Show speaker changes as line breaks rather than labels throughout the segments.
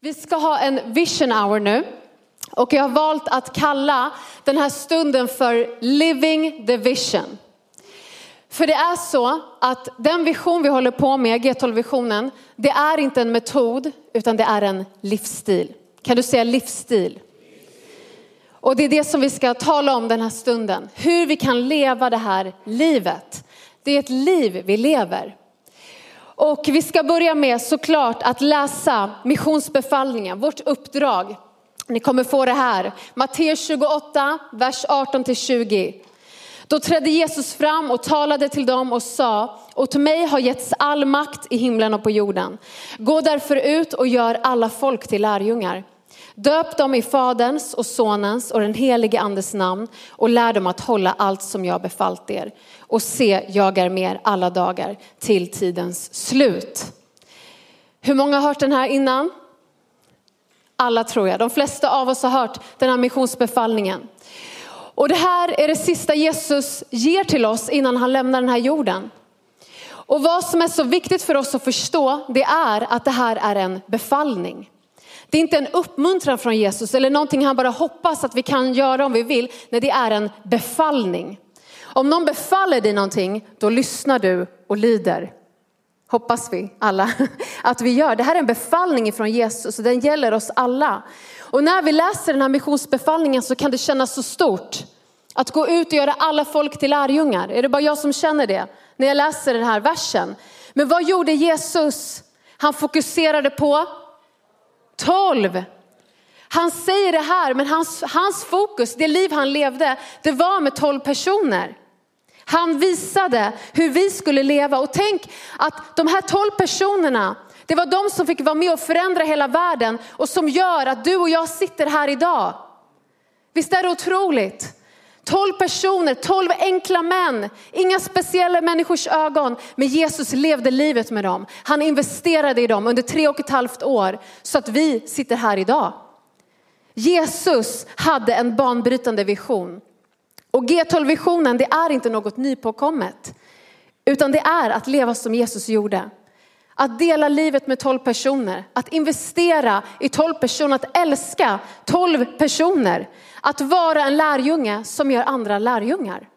Vi ska ha en vision hour nu och jag har valt att kalla den här stunden för Living the Vision. För det är så att den vision vi håller på med, G12-visionen, det är inte en metod utan det är en livsstil. Kan du säga livsstil? Och det är det som vi ska tala om den här stunden. Hur vi kan leva det här livet. Det är ett liv vi lever. Och vi ska börja med såklart att läsa missionsbefallningen, vårt uppdrag. Ni kommer få det här. Matteus 28, vers 18 till 20. Då trädde Jesus fram och talade till dem och sa, åt mig har getts all makt i himlen och på jorden. Gå därför ut och gör alla folk till lärjungar. Döp dem i Faderns och Sonens och den helige Andes namn och lär dem att hålla allt som jag befallt er. Och se, jag är med er alla dagar till tidens slut. Hur många har hört den här innan? Alla tror jag. De flesta av oss har hört den här missionsbefallningen. Och det här är det sista Jesus ger till oss innan han lämnar den här jorden. Och vad som är så viktigt för oss att förstå, det är att det här är en befallning. Det är inte en uppmuntran från Jesus eller någonting han bara hoppas att vi kan göra om vi vill. Nej, det är en befallning. Om någon befaller dig någonting, då lyssnar du och lyder. Hoppas vi alla att vi gör. Det här är en befallning från Jesus och den gäller oss alla. Och när vi läser den här missionsbefallningen så kan det kännas så stort. Att gå ut och göra alla folk till lärjungar. Är det bara jag som känner det när jag läser den här versen? Men vad gjorde Jesus? Han fokuserade på 12. Han säger det här, men hans, hans fokus, det liv han levde, det var med 12 personer. Han visade hur vi skulle leva och tänk att de här 12 personerna, det var de som fick vara med och förändra hela världen och som gör att du och jag sitter här idag. Visst är det otroligt? 12 personer, 12 enkla män, inga speciella människors ögon, men Jesus levde livet med dem. Han investerade i dem under tre och ett halvt år så att vi sitter här idag. Jesus hade en banbrytande vision. Och G12-visionen, det är inte något nypåkommet, utan det är att leva som Jesus gjorde. Att dela livet med 12 personer, att investera i 12 personer, att älska 12 personer. Att vara en lärjunge som gör andra lärjungar.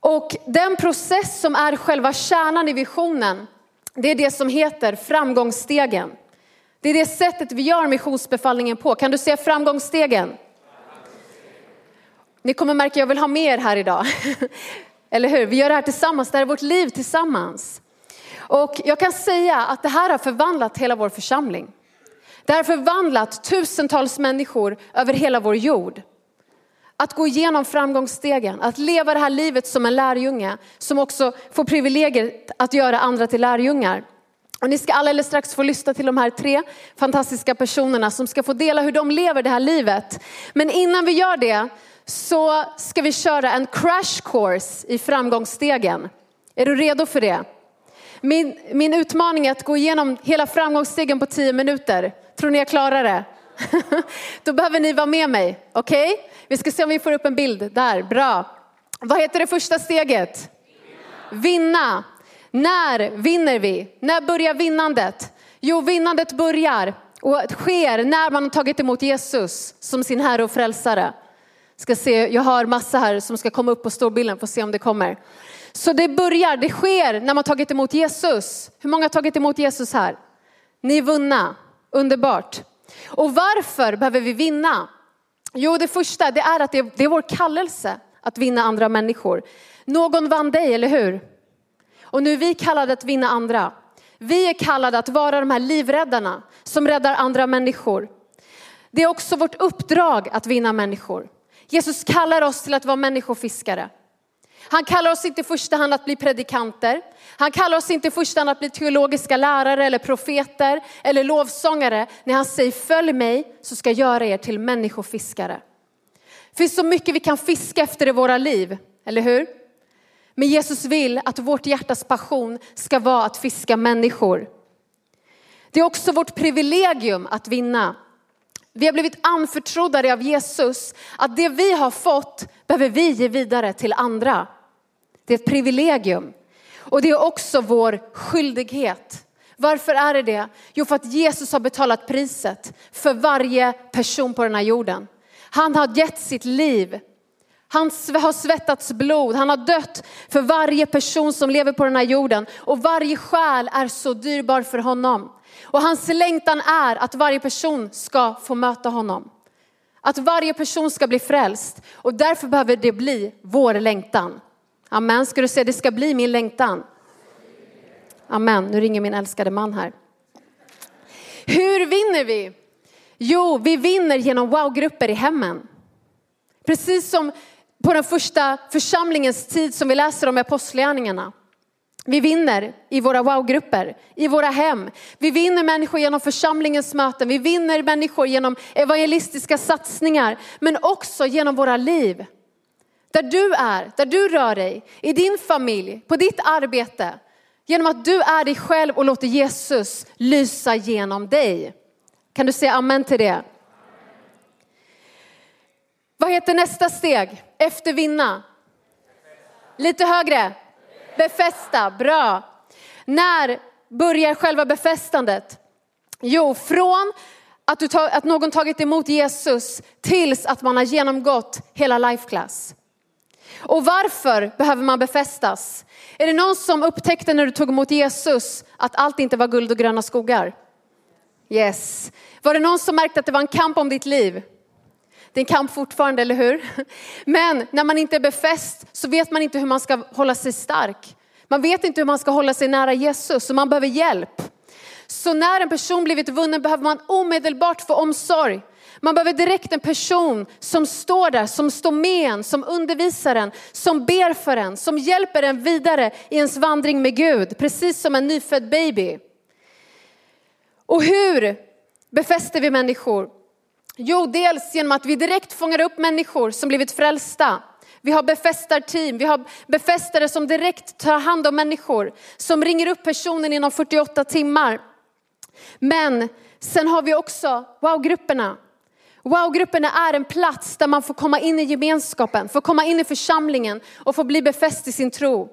Och den process som är själva kärnan i visionen, det är det som heter framgångsstegen. Det är det sättet vi gör missionsbefallningen på. Kan du se framgångsstegen? Ni kommer märka att jag vill ha mer här idag. Eller hur? Vi gör det här tillsammans, det här är vårt liv tillsammans. Och jag kan säga att det här har förvandlat hela vår församling. Det har förvandlat tusentals människor över hela vår jord. Att gå igenom framgångsstegen, att leva det här livet som en lärjunge som också får privilegiet att göra andra till lärjungar. Och ni ska alldeles strax få lyssna till de här tre fantastiska personerna som ska få dela hur de lever det här livet. Men innan vi gör det så ska vi köra en crash course i framgångsstegen. Är du redo för det? Min, min utmaning är att gå igenom hela framgångsstegen på tio minuter. Tror ni jag klarar det? Då behöver ni vara med mig, okej? Okay? Vi ska se om vi får upp en bild där, bra. Vad heter det första steget? Vinna. Vinna. När vinner vi? När börjar vinnandet? Jo, vinnandet börjar och sker när man har tagit emot Jesus som sin Herre och Frälsare. Ska se, jag har massa här som ska komma upp på storbilden, får se om det kommer. Så det börjar, det sker när man tagit emot Jesus. Hur många har tagit emot Jesus här? Ni är vunna, underbart. Och varför behöver vi vinna? Jo, det första det är att det är, det är vår kallelse att vinna andra människor. Någon vann dig, eller hur? Och nu är vi kallade att vinna andra. Vi är kallade att vara de här livräddarna som räddar andra människor. Det är också vårt uppdrag att vinna människor. Jesus kallar oss till att vara människofiskare. Han kallar oss inte i första hand att bli predikanter. Han kallar oss inte i första hand att bli teologiska lärare eller profeter eller lovsångare. När han säger följ mig så ska jag göra er till människofiskare. Det finns så mycket vi kan fiska efter i våra liv, eller hur? Men Jesus vill att vårt hjärtas passion ska vara att fiska människor. Det är också vårt privilegium att vinna. Vi har blivit anförtrodda av Jesus att det vi har fått behöver vi ge vidare till andra. Det är ett privilegium. Och det är också vår skyldighet. Varför är det det? Jo, för att Jesus har betalat priset för varje person på den här jorden. Han har gett sitt liv. Han har svettats blod, han har dött för varje person som lever på den här jorden. Och varje själ är så dyrbar för honom. Och hans längtan är att varje person ska få möta honom. Att varje person ska bli frälst. Och därför behöver det bli vår längtan. Amen, ska du säga det ska bli min längtan? Amen, nu ringer min älskade man här. Hur vinner vi? Jo, vi vinner genom wow-grupper i hemmen. Precis som på den första församlingens tid som vi läser om i Apostlagärningarna. Vi vinner i våra wow-grupper, i våra hem. Vi vinner människor genom församlingens möten. Vi vinner människor genom evangelistiska satsningar, men också genom våra liv. Där du är, där du rör dig, i din familj, på ditt arbete. Genom att du är dig själv och låter Jesus lysa genom dig. Kan du säga amen till det? Vad heter nästa steg efter vinna? Lite högre. Befästa, bra. När börjar själva befästandet? Jo, från att, du tag, att någon tagit emot Jesus tills att man har genomgått hela life class. Och varför behöver man befästas? Är det någon som upptäckte när du tog emot Jesus att allt inte var guld och gröna skogar? Yes. Var det någon som märkte att det var en kamp om ditt liv? Det är en kamp fortfarande, eller hur? Men när man inte är befäst så vet man inte hur man ska hålla sig stark. Man vet inte hur man ska hålla sig nära Jesus och man behöver hjälp. Så när en person blivit vunnen behöver man omedelbart få omsorg. Man behöver direkt en person som står där, som står med en, som undervisar en, som ber för en, som hjälper en vidare i ens vandring med Gud, precis som en nyfödd baby. Och hur befäster vi människor? Jo, dels genom att vi direkt fångar upp människor som blivit frälsta. Vi har befästarteam, vi har befästare som direkt tar hand om människor, som ringer upp personen inom 48 timmar. Men sen har vi också wow-grupperna. Wow-grupperna är en plats där man får komma in i gemenskapen, får komma in i församlingen och få bli befäst i sin tro.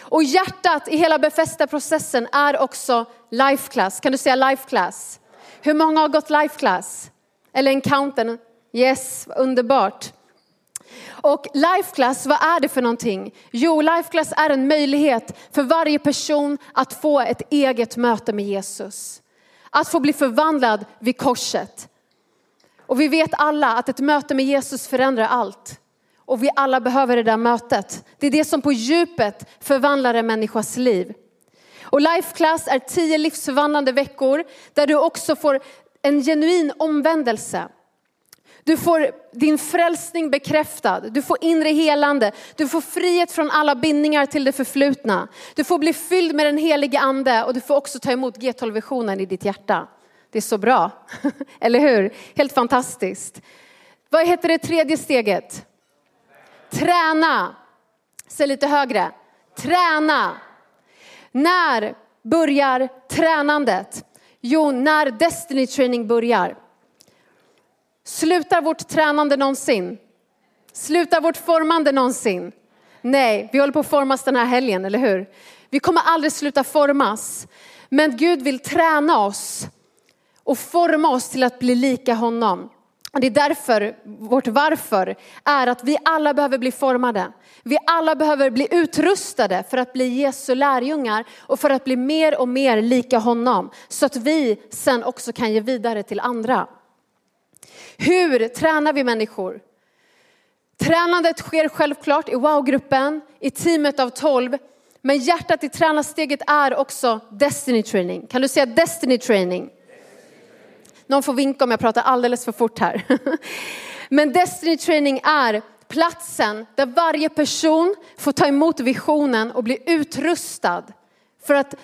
Och hjärtat i hela befästa processen är också life class. Kan du säga life class? Hur många har gått life class? Eller encounter? Yes, underbart. Och life class, vad är det för någonting? Jo, life class är en möjlighet för varje person att få ett eget möte med Jesus. Att få bli förvandlad vid korset. Och vi vet alla att ett möte med Jesus förändrar allt. Och vi alla behöver det där mötet. Det är det som på djupet förvandlar en människas liv. Och Life Class är tio livsförvandlande veckor där du också får en genuin omvändelse. Du får din frälsning bekräftad, du får inre helande, du får frihet från alla bindningar till det förflutna. Du får bli fylld med den helige ande och du får också ta emot G12-visionen i ditt hjärta. Det är så bra, eller hur? Helt fantastiskt. Vad heter det tredje steget? Träna. Säg lite högre. Träna. När börjar tränandet? Jo, när Destiny Training börjar. Slutar vårt tränande någonsin? Slutar vårt formande någonsin? Nej, vi håller på att formas den här helgen, eller hur? Vi kommer aldrig sluta formas. Men Gud vill träna oss och forma oss till att bli lika honom. Och det är därför, vårt varför, är att vi alla behöver bli formade. Vi alla behöver bli utrustade för att bli Jesu lärjungar och för att bli mer och mer lika honom. Så att vi sen också kan ge vidare till andra. Hur tränar vi människor? Tränandet sker självklart i wow-gruppen, i teamet av tolv. Men hjärtat i tränarsteget är också Destiny Training. Kan du säga Destiny Training? Någon får vinka om jag pratar alldeles för fort här. Men Destiny Training är platsen där varje person får ta emot visionen och bli utrustad för att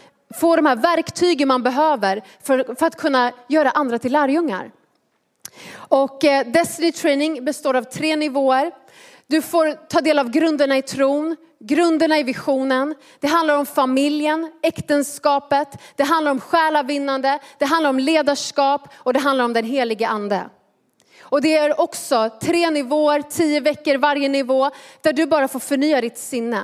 få de här verktygen man behöver för, för att kunna göra andra till lärjungar. Och eh, Destiny Training består av tre nivåer. Du får ta del av grunderna i tron, grunderna i visionen. Det handlar om familjen, äktenskapet, det handlar om själavinnande, det handlar om ledarskap och det handlar om den helige ande. Och det är också tre nivåer, tio veckor varje nivå, där du bara får förnya ditt sinne.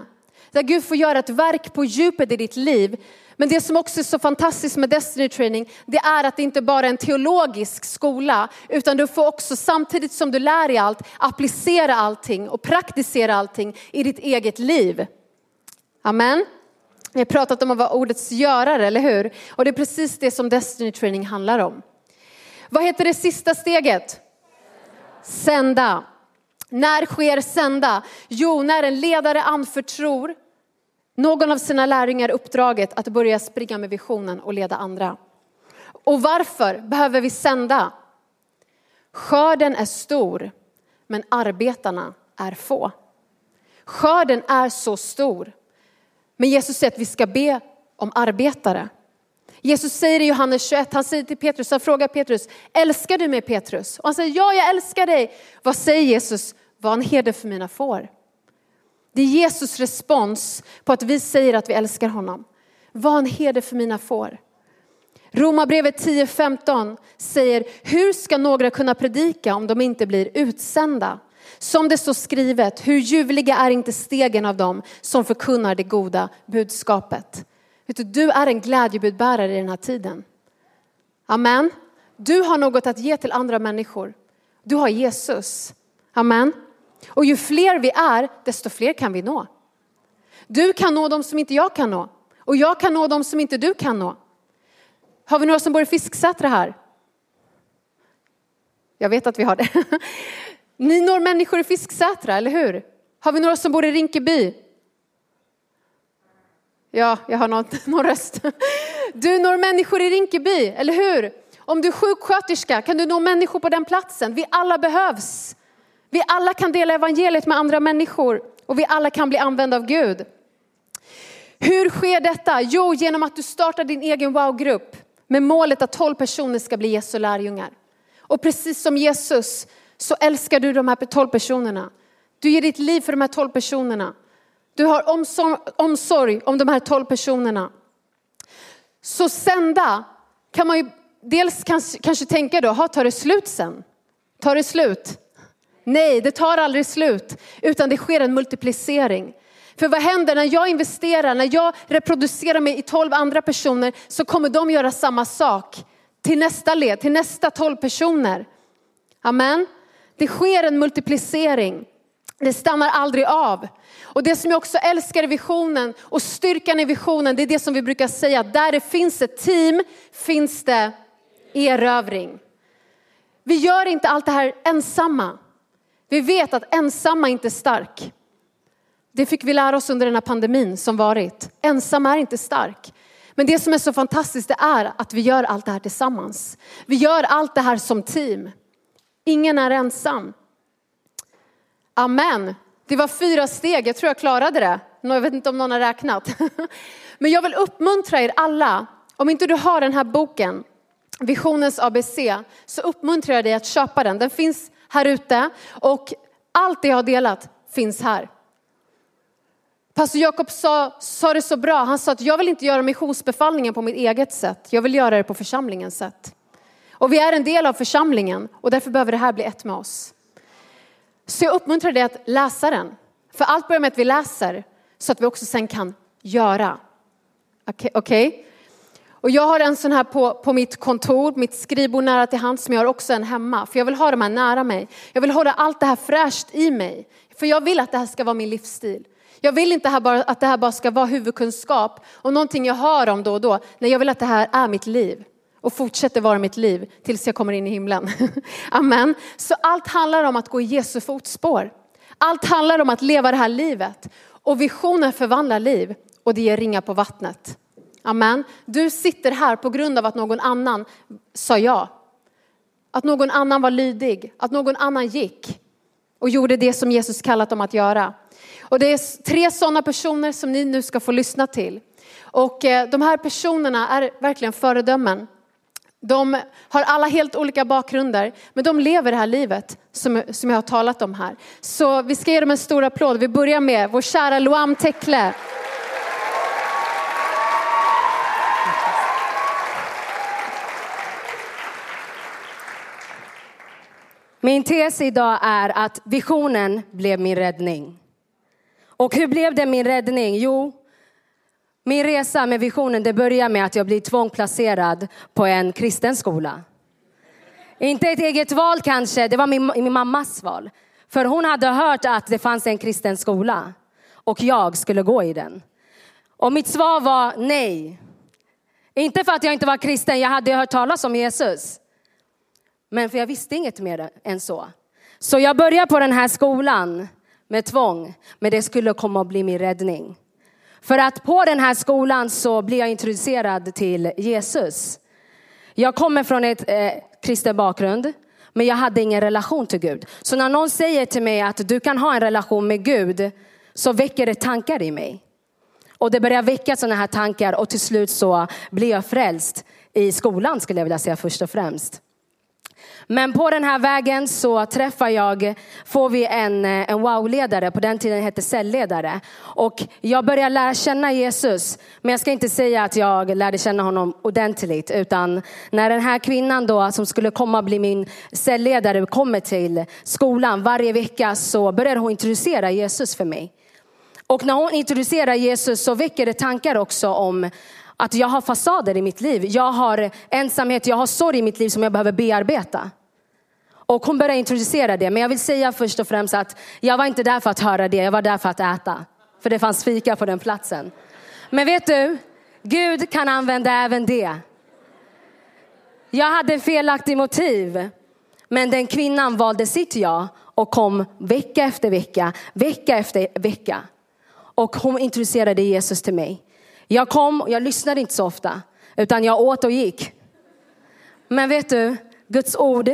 Där Gud får göra ett verk på djupet i ditt liv men det som också är så fantastiskt med Destiny Training, det är att det inte bara är en teologisk skola, utan du får också samtidigt som du lär dig allt, applicera allting och praktisera allting i ditt eget liv. Amen. Vi har pratat om att vara ordets görare, eller hur? Och det är precis det som Destiny Training handlar om. Vad heter det sista steget? Sända. När sker sända? Jo, när en ledare anförtror någon av sina lärjungar uppdraget att börja springa med visionen och leda andra. Och varför behöver vi sända? Skörden är stor, men arbetarna är få. Skörden är så stor, men Jesus säger att vi ska be om arbetare. Jesus säger i Johannes 21, han säger till Petrus, han frågar Petrus, älskar du mig Petrus? Och han säger, ja jag älskar dig. Vad säger Jesus? Var en herde för mina får. Det är Jesus respons på att vi säger att vi älskar honom. Var en herde för mina får. Romarbrevet 10.15 säger, hur ska några kunna predika om de inte blir utsända? Som det står skrivet, hur ljuvliga är inte stegen av dem som förkunnar det goda budskapet. Vet du, du är en glädjebudbärare i den här tiden. Amen. Du har något att ge till andra människor. Du har Jesus. Amen. Och ju fler vi är, desto fler kan vi nå. Du kan nå dem som inte jag kan nå. Och jag kan nå dem som inte du kan nå. Har vi några som bor i Fisksätra här? Jag vet att vi har det. Ni når människor i Fisksätra, eller hur? Har vi några som bor i Rinkeby? Ja, jag har någon, någon röst. Du når människor i Rinkeby, eller hur? Om du är sjuksköterska kan du nå människor på den platsen. Vi alla behövs. Vi alla kan dela evangeliet med andra människor och vi alla kan bli använda av Gud. Hur sker detta? Jo, genom att du startar din egen wow-grupp med målet att 12 personer ska bli Jesu lärjungar. Och precis som Jesus så älskar du de här 12 personerna. Du ger ditt liv för de här 12 personerna. Du har omsorg, om de här 12 personerna. Så sända kan man ju dels kanske, kanske tänka då, ha, tar det slut sen? Tar det slut? Nej, det tar aldrig slut, utan det sker en multiplicering. För vad händer när jag investerar, när jag reproducerar mig i tolv andra personer så kommer de göra samma sak till nästa led, till nästa tolv personer. Amen. Det sker en multiplicering. Det stannar aldrig av. Och det som jag också älskar i visionen och styrkan i visionen, det är det som vi brukar säga, där det finns ett team finns det erövring. Vi gör inte allt det här ensamma. Vi vet att ensamma inte är stark. Det fick vi lära oss under den här pandemin som varit. Ensam är inte stark. Men det som är så fantastiskt det är att vi gör allt det här tillsammans. Vi gör allt det här som team. Ingen är ensam. Amen. Det var fyra steg, jag tror jag klarade det. Jag vet inte om någon har räknat. Men jag vill uppmuntra er alla, om inte du har den här boken, Visionens ABC, så uppmuntrar jag dig att köpa den. Den finns här ute och allt det jag har delat finns här. Pastor Jakob sa, sa det så bra, han sa att jag vill inte göra missionsbefallningen på mitt eget sätt, jag vill göra det på församlingens sätt. Och vi är en del av församlingen och därför behöver det här bli ett med oss. Så jag uppmuntrar dig att läsa den. För allt börjar med att vi läser så att vi också sen kan göra. Okej? Okay, okay? Och jag har en sån här på, på mitt kontor, mitt skrivbord nära till hands, men jag har också en hemma. För jag vill ha de här nära mig. Jag vill hålla allt det här fräscht i mig. För jag vill att det här ska vara min livsstil. Jag vill inte att det här bara ska vara huvudkunskap och någonting jag hör om då och då. Nej, jag vill att det här är mitt liv och fortsätter vara mitt liv tills jag kommer in i himlen. Amen. Så allt handlar om att gå i Jesu fotspår. Allt handlar om att leva det här livet. Och visionen förvandlar liv och det ger ringar på vattnet. Amen. Du sitter här på grund av att någon annan sa ja. Att någon annan var lydig, att någon annan gick och gjorde det som Jesus kallat dem att göra. Och det är tre sådana personer som ni nu ska få lyssna till. Och eh, de här personerna är verkligen föredömen. De har alla helt olika bakgrunder, men de lever det här livet som, som jag har talat om här. Så vi ska ge dem en stor applåd. Vi börjar med vår kära Loam Tekle.
Min tes idag är att visionen blev min räddning. Och hur blev det min räddning? Jo, Min resa med visionen det börjar med att jag blir tvångplacerad på en kristen skola. Inte ett eget val kanske, det var min, min mammas val. För hon hade hört att det fanns en kristen skola och jag skulle gå i den. Och mitt svar var nej. Inte för att jag inte var kristen, jag hade hört talas om Jesus. Men för jag visste inget mer än så. Så jag började på den här skolan med tvång, men det skulle komma att bli min räddning. För att på den här skolan så blir jag introducerad till Jesus. Jag kommer från ett eh, kristen bakgrund, men jag hade ingen relation till Gud. Så när någon säger till mig att du kan ha en relation med Gud, så väcker det tankar i mig. Och det börjar väcka sådana här tankar och till slut så blir jag frälst i skolan skulle jag vilja säga först och främst. Men på den här vägen så träffar jag, får vi en, eh, en wow-ledare, på den tiden hette cellledare. Och jag börjar lära känna Jesus, men jag ska inte säga att jag lärde känna honom ordentligt, utan när den här kvinnan då som skulle komma bli min cellledare kommer till skolan varje vecka så börjar hon introducera Jesus för mig. Och när hon introducerar Jesus så väcker det tankar också om att jag har fasader i mitt liv. Jag har ensamhet, jag har sorg i mitt liv som jag behöver bearbeta. Och hon började introducera det. Men jag vill säga först och främst att jag var inte där för att höra det, jag var där för att äta. För det fanns fika på den platsen. Men vet du, Gud kan använda även det. Jag hade felaktig motiv. Men den kvinnan valde sitt ja och kom vecka efter vecka, vecka efter vecka. Och hon introducerade Jesus till mig. Jag kom och jag lyssnade inte så ofta, utan jag åt och gick. Men vet du, Guds ord,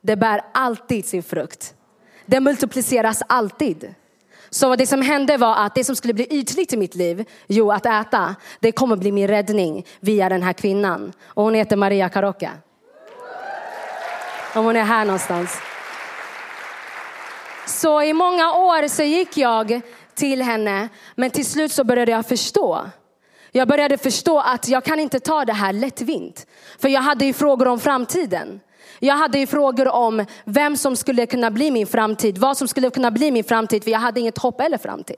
det bär alltid sin frukt. Det multipliceras alltid. Så det som hände var att det som skulle bli ytligt i mitt liv, jo att äta, det kommer bli min räddning via den här kvinnan. Och hon heter Maria Karocka. Om hon är här någonstans. Så i många år så gick jag till henne, men till slut så började jag förstå jag började förstå att jag kan inte ta det här lättvint. För jag hade ju frågor om framtiden. Jag hade ju frågor om vem som skulle kunna bli min framtid, vad som skulle kunna bli min framtid, för jag hade inget hopp eller framtid.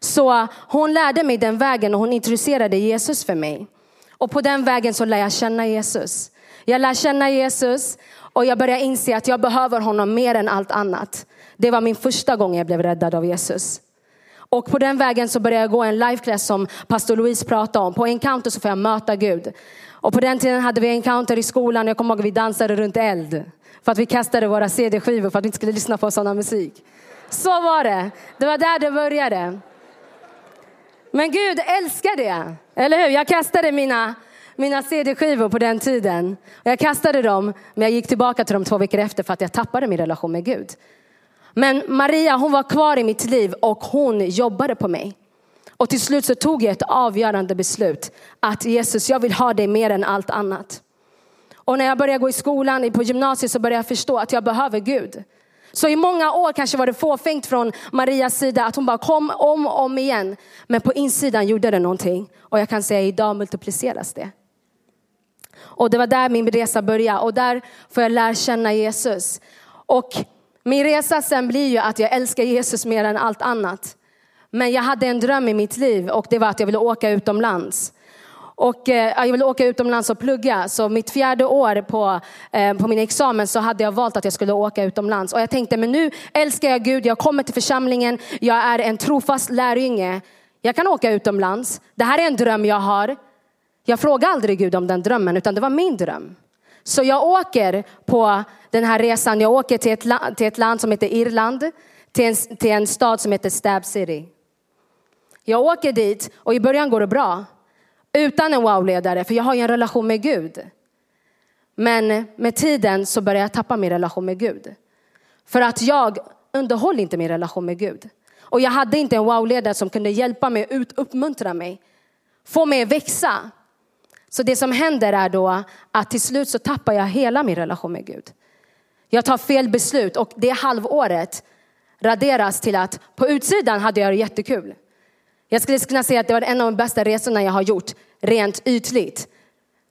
Så hon lärde mig den vägen och hon introducerade Jesus för mig. Och på den vägen så lär jag känna Jesus. Jag lär känna Jesus och jag börjar inse att jag behöver honom mer än allt annat. Det var min första gång jag blev räddad av Jesus. Och på den vägen så började jag gå en liveklass som pastor Louise pratade om. På encounter så får jag möta Gud. Och på den tiden hade vi encounter i skolan. Jag kommer ihåg att vi dansade runt eld. För att vi kastade våra CD-skivor för att vi inte skulle lyssna på sådana musik. Så var det. Det var där det började. Men Gud älskar det. Eller hur? Jag kastade mina, mina CD-skivor på den tiden. Jag kastade dem, men jag gick tillbaka till dem två veckor efter för att jag tappade min relation med Gud. Men Maria hon var kvar i mitt liv och hon jobbade på mig. Och till slut så tog jag ett avgörande beslut att Jesus, jag vill ha dig mer än allt annat. Och när jag började gå i skolan, på gymnasiet så började jag förstå att jag behöver Gud. Så i många år kanske var det fåfängt från Marias sida att hon bara kom om och om igen. Men på insidan gjorde det någonting. Och jag kan säga idag multipliceras det. Och det var där min resa började och där får jag lära känna Jesus. Och min resa sen blir ju att jag älskar Jesus mer än allt annat. Men jag hade en dröm i mitt liv och det var att jag ville åka utomlands. Och eh, jag ville åka utomlands och plugga. Så mitt fjärde år på, eh, på min examen så hade jag valt att jag skulle åka utomlands. Och jag tänkte, men nu älskar jag Gud, jag kommer till församlingen, jag är en trofast lärjunge. Jag kan åka utomlands. Det här är en dröm jag har. Jag frågade aldrig Gud om den drömmen, utan det var min dröm. Så jag åker på den här resan. Jag åker till ett, till ett land som heter Irland, till en, till en stad som heter Stab City. Jag åker dit och i början går det bra. Utan en wow-ledare, för jag har ju en relation med Gud. Men med tiden så börjar jag tappa min relation med Gud. För att jag underhåller inte min relation med Gud. Och jag hade inte en wow-ledare som kunde hjälpa mig, ut, uppmuntra mig, få mig att växa. Så det som händer är då att till slut så tappar jag hela min relation med Gud. Jag tar fel beslut och det halvåret raderas till att på utsidan hade jag det jättekul. Jag skulle kunna säga att det var en av de bästa resorna jag har gjort rent ytligt.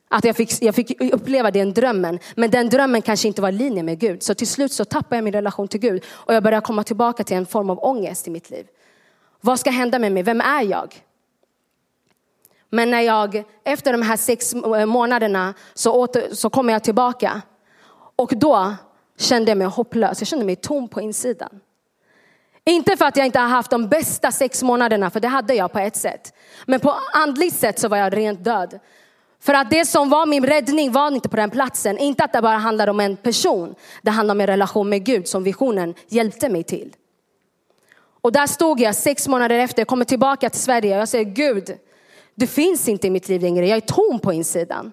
Att jag fick, jag fick uppleva den drömmen. Men den drömmen kanske inte var i linje med Gud. Så till slut så tappade jag min relation till Gud och jag började komma tillbaka till en form av ångest i mitt liv. Vad ska hända med mig? Vem är jag? Men när jag, efter de här sex eh, månaderna så, åter, så kom jag tillbaka. Och då kände jag mig hopplös, jag kände mig tom på insidan. Inte för att jag inte har haft de bästa sex månaderna, för det hade jag på ett sätt. Men på andligt sätt så var jag rent död. För att det som var min räddning var inte på den platsen. Inte att det bara handlade om en person. Det handlar om en relation med Gud som visionen hjälpte mig till. Och där stod jag sex månader efter, jag kommer tillbaka till Sverige och jag säger Gud, du finns inte i mitt liv längre, jag är tom på insidan.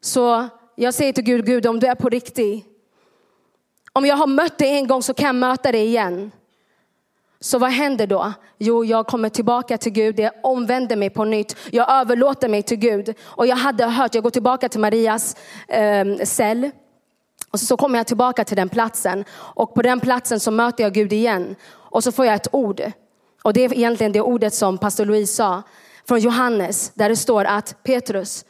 Så jag säger till Gud, Gud om du är på riktigt, om jag har mött dig en gång så kan jag möta dig igen. Så vad händer då? Jo, jag kommer tillbaka till Gud, jag omvänder mig på nytt, jag överlåter mig till Gud. Och jag hade hört, jag går tillbaka till Marias eh, cell. Och så, så kommer jag tillbaka till den platsen och på den platsen så möter jag Gud igen. Och så får jag ett ord. Och det är egentligen det ordet som pastor Louise sa från Johannes där det står att Petrus,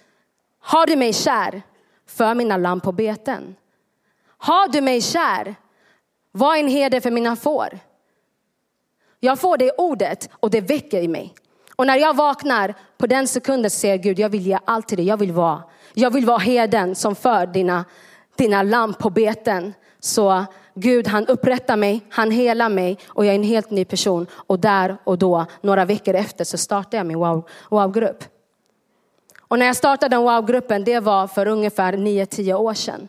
har du mig kär, för mina lamm på beten. Har du mig kär, var en herde för mina får. Jag får det ordet och det väcker i mig. Och när jag vaknar på den sekunden säger Gud, jag vill ge allt till dig. Jag vill vara, jag vill vara herden som för dina, dina lamm på beten. Så Gud han upprättar mig, han helar mig och jag är en helt ny person. Och där och då, några veckor efter, så startade jag min wow-grupp. Wow och när jag startade den wow-gruppen, det var för ungefär 9-10 år sedan.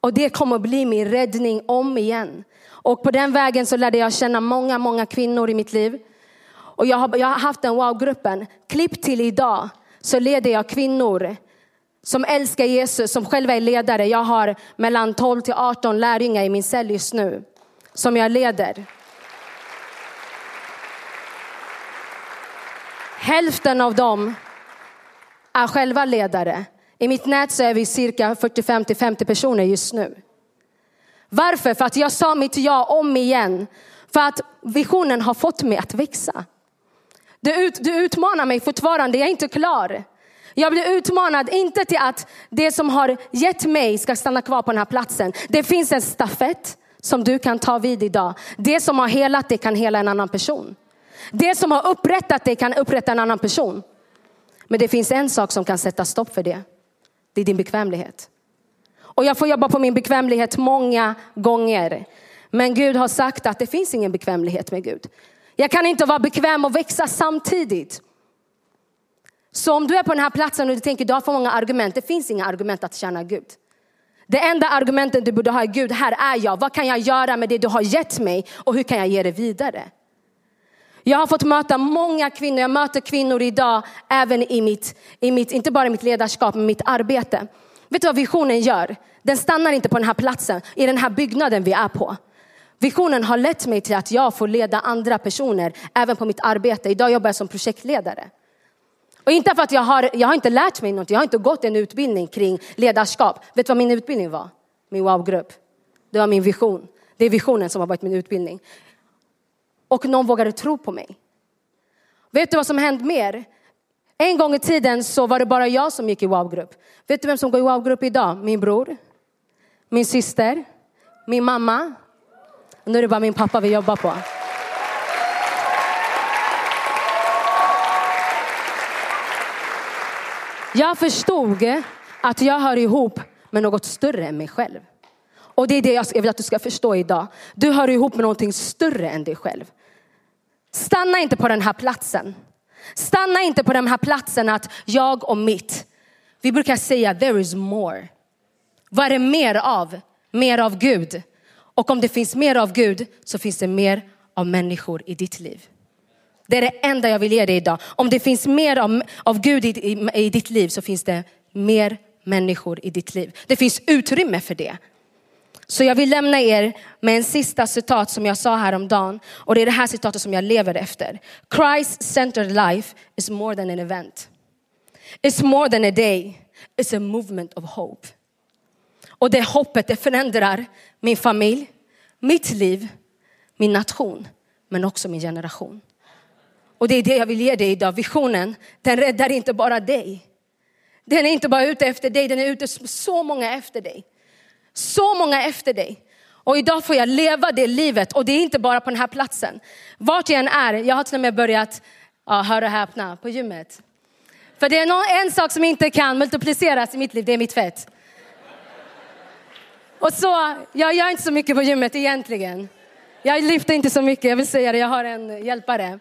Och det kommer att bli min räddning om igen. Och på den vägen så lärde jag känna många, många kvinnor i mitt liv. Och jag har, jag har haft den wow-gruppen. Klipp till idag så leder jag kvinnor som älskar Jesus, som själva är ledare. Jag har mellan 12 till 18 lärjungar i min cell just nu som jag leder. Hälften av dem är själva ledare. I mitt nät så är vi cirka 45 till 50 personer just nu. Varför? För att jag sa mitt ja om igen. För att visionen har fått mig att växa. Du, ut, du utmanar mig fortfarande, jag är inte klar. Jag blir utmanad, inte till att det som har gett mig ska stanna kvar på den här platsen. Det finns en stafett som du kan ta vid idag. Det som har helat dig kan hela en annan person. Det som har upprättat dig kan upprätta en annan person. Men det finns en sak som kan sätta stopp för det. Det är din bekvämlighet. Och jag får jobba på min bekvämlighet många gånger. Men Gud har sagt att det finns ingen bekvämlighet med Gud. Jag kan inte vara bekväm och växa samtidigt. Så om du är på den här platsen och du tänker du har för många argument, det finns inga argument att tjäna Gud. Det enda argumentet du borde ha är Gud, här är jag. Vad kan jag göra med det du har gett mig och hur kan jag ge det vidare? Jag har fått möta många kvinnor, jag möter kvinnor idag även i mitt, i mitt inte bara i mitt ledarskap, men mitt arbete. Vet du vad visionen gör? Den stannar inte på den här platsen, i den här byggnaden vi är på. Visionen har lett mig till att jag får leda andra personer även på mitt arbete. Idag jobbar jag som projektledare. Och inte för att jag har, jag har inte lärt mig något, jag har inte gått en utbildning kring ledarskap. Vet du vad min utbildning var? Min wow-grupp. Det var min vision. Det är visionen som har varit min utbildning. Och någon vågade tro på mig. Vet du vad som hänt mer? En gång i tiden så var det bara jag som gick i wow-grupp. Vet du vem som går i wow-grupp idag? Min bror, min syster, min mamma. Och nu är det bara min pappa vi jobbar på. Jag förstod att jag hör ihop med något större än mig själv. Och det är det jag vill att du ska förstå idag. Du hör ihop med någonting större än dig själv. Stanna inte på den här platsen. Stanna inte på den här platsen att jag och mitt. Vi brukar säga there is more. Vad är det mer av? Mer av Gud. Och om det finns mer av Gud så finns det mer av människor i ditt liv. Det är det enda jag vill ge dig idag. Om det finns mer av, av Gud i, i, i ditt liv så finns det mer människor i ditt liv. Det finns utrymme för det. Så jag vill lämna er med en sista citat som jag sa häromdagen. Och det är det här citatet som jag lever efter. Christ-centered life is more than an event. It's more than a day. It's a movement of hope. Och det hoppet det förändrar min familj, mitt liv, min nation, men också min generation. Och det är det jag vill ge dig idag. Visionen, den räddar inte bara dig. Den är inte bara ute efter dig, den är ute så många efter dig. Så många efter dig. Och idag får jag leva det livet och det är inte bara på den här platsen. Vart jag än är, jag har till och med börjat Ja, hör och häpna, på gymmet. För det är någon, en sak som inte kan multipliceras i mitt liv, det är mitt fett. Och så, jag gör inte så mycket på gymmet egentligen. Jag lyfter inte så mycket, jag vill säga det, jag har en hjälpare.